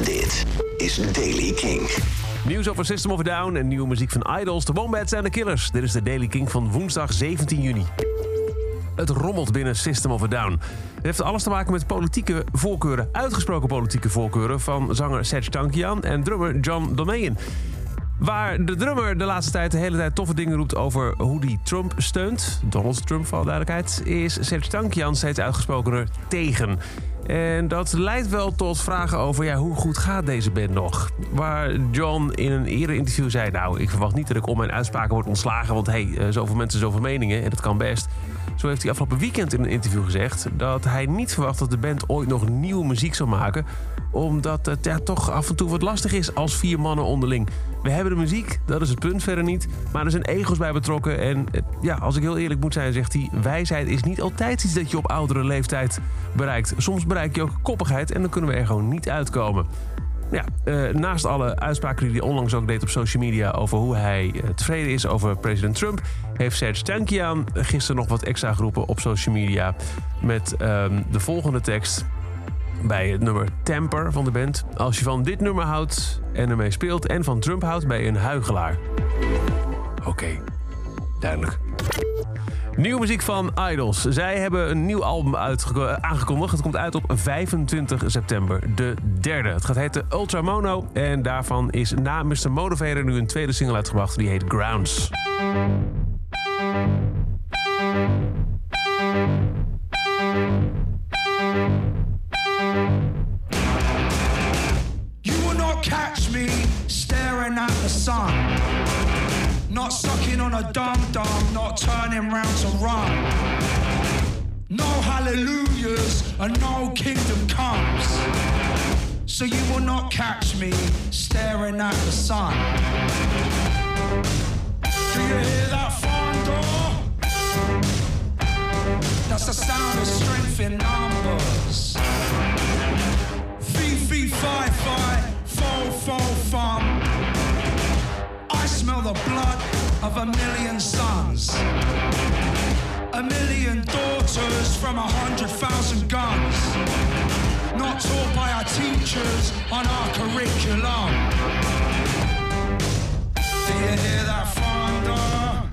Dit is Daily King. Nieuws over System of a Down en nieuwe muziek van Idols, de Wombats en de Killers. Dit is de Daily King van woensdag 17 juni. Het rommelt binnen System of a Down. Het heeft alles te maken met politieke voorkeuren, uitgesproken politieke voorkeuren van zanger Serge Tankian en drummer John Domain. Waar de drummer de laatste tijd de hele tijd toffe dingen roept over hoe die Trump steunt, Donald Trump voor duidelijkheid, is Serge Tankian steeds uitgesprokener tegen. En dat leidt wel tot vragen over ja, hoe goed gaat deze band nog? Waar John in een eerder interview zei... nou, ik verwacht niet dat ik om mijn uitspraken word ontslagen... want hey, eh, zoveel mensen, zoveel meningen en dat kan best. Zo heeft hij afgelopen weekend in een interview gezegd... dat hij niet verwacht dat de band ooit nog nieuwe muziek zal maken... omdat het ja, toch af en toe wat lastig is als vier mannen onderling. We hebben de muziek, dat is het punt verder niet. Maar er zijn egos bij betrokken. En eh, ja, als ik heel eerlijk moet zijn, zegt hij... wijsheid is niet altijd iets dat je op oudere leeftijd bereikt. Soms bereik je ook koppigheid en dan kunnen we er gewoon niet uitkomen. Ja, eh, naast alle uitspraken die hij onlangs ook deed op social media over hoe hij eh, tevreden is over president Trump, heeft Serge Tankian gisteren nog wat extra geroepen op social media met ehm, de volgende tekst bij het nummer Temper van de band. Als je van dit nummer houdt en ermee speelt en van Trump houdt, je een huigelaar. Oké, duidelijk. Nieuwe muziek van Idols. Zij hebben een nieuw album uitge- aangekondigd. Het komt uit op 25 september, de derde. Het gaat heten Ultra Mono en daarvan is na Mr. Motivator nu een tweede single uitgebracht. Die heet Grounds. You will not catch me staring at the sun. Not sucking on a dum not turning round to run. No hallelujahs and no kingdom comes. So you will not catch me staring at the sun. Do you hear that thunder? That's the sound of strength in numbers. Fee, fee, fi, fi, fo, fo, fum. I smell the blood of a million from a hundred thousand guns. Not taught by our teachers on our curriculum. Do you hear that thunder?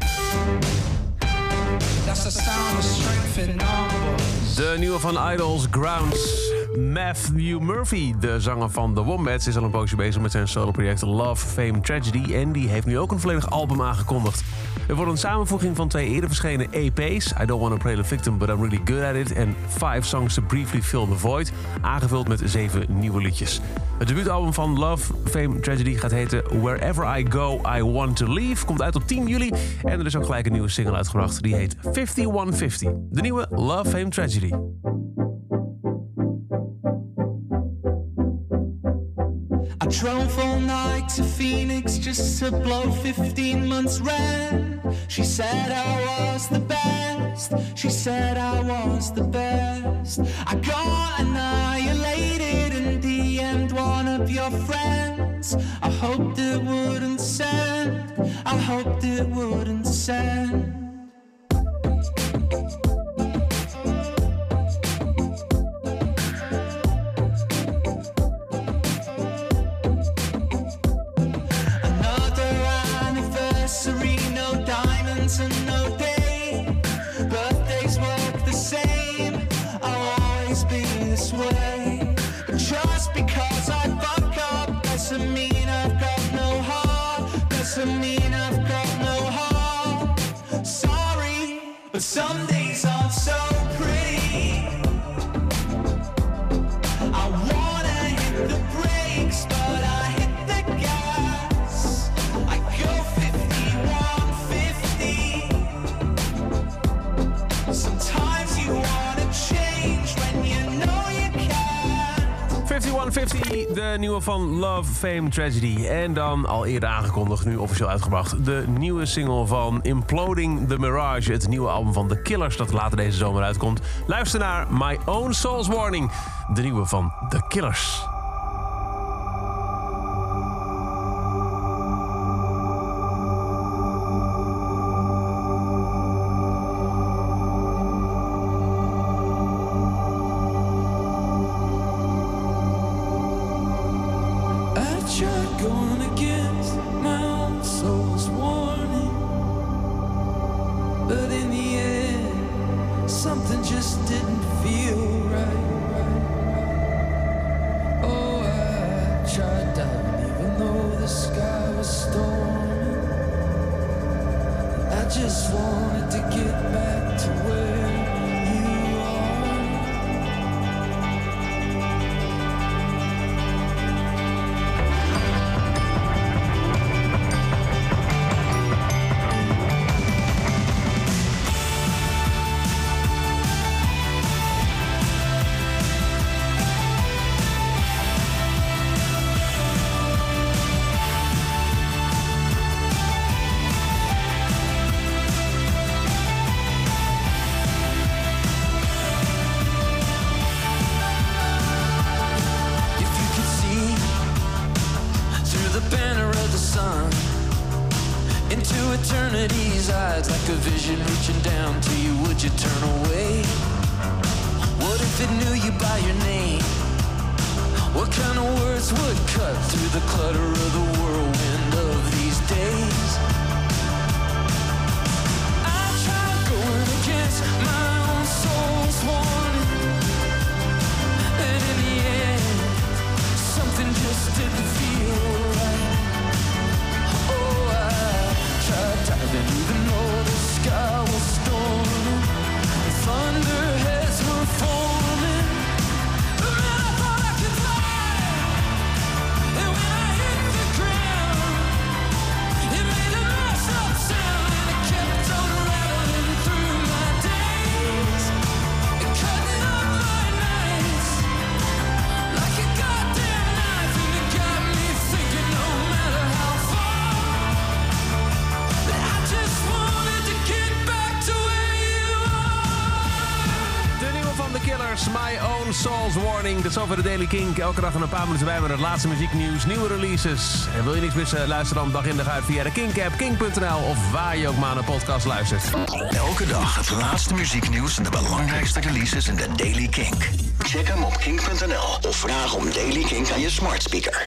That's the sound of strength in numbers. De nieuwe van Idols, Grounds. Matthew Murphy, de zanger van The Wombats, is al een poosje bezig met zijn soloproject Love, Fame, Tragedy. En die heeft nu ook een volledig album aangekondigd. Er wordt een samenvoeging van twee eerder verschenen EP's, I Don't Wanna Play the Victim, But I'm Really Good At It, en Five Songs to Briefly Fill the Void, aangevuld met zeven nieuwe liedjes. Het debuutalbum van Love, Fame, Tragedy gaat heten Wherever I Go, I Want To Leave, komt uit op 10 juli. En er is ook gelijk een nieuwe single uitgebracht, die heet 5150. De nieuwe Love, Fame, Tragedy. I drove all night to Phoenix just to blow 15 months rent. She said I was the best. She said I was the best. I got annihilated and DM'd one of your friends. I hoped it wouldn't send. I hoped it wouldn't send. Some days aren't so 5150, de nieuwe van Love, Fame, Tragedy. En dan al eerder aangekondigd, nu officieel uitgebracht... de nieuwe single van Imploding the Mirage. Het nieuwe album van The Killers dat later deze zomer uitkomt. Luister naar My Own Soul's Warning, de nieuwe van The Killers. Just wanted to get back to where a vision reaching down to you, would you turn away? What if it knew you by your name? What kind of words would cut through the clutter of the whirlwind of these days? Soul's Warning. Dat is over de Daily Kink. Elke dag een paar minuten bij met het laatste muzieknieuws, nieuwe releases. En wil je niks missen, luister dan dag in dag uit via de Kink-app, kink.nl... of waar je ook maar naar podcast luistert. Elke dag het laatste muzieknieuws en de belangrijkste releases in de Daily Kink. Check hem op kink.nl of vraag om Daily Kink aan je smart speaker.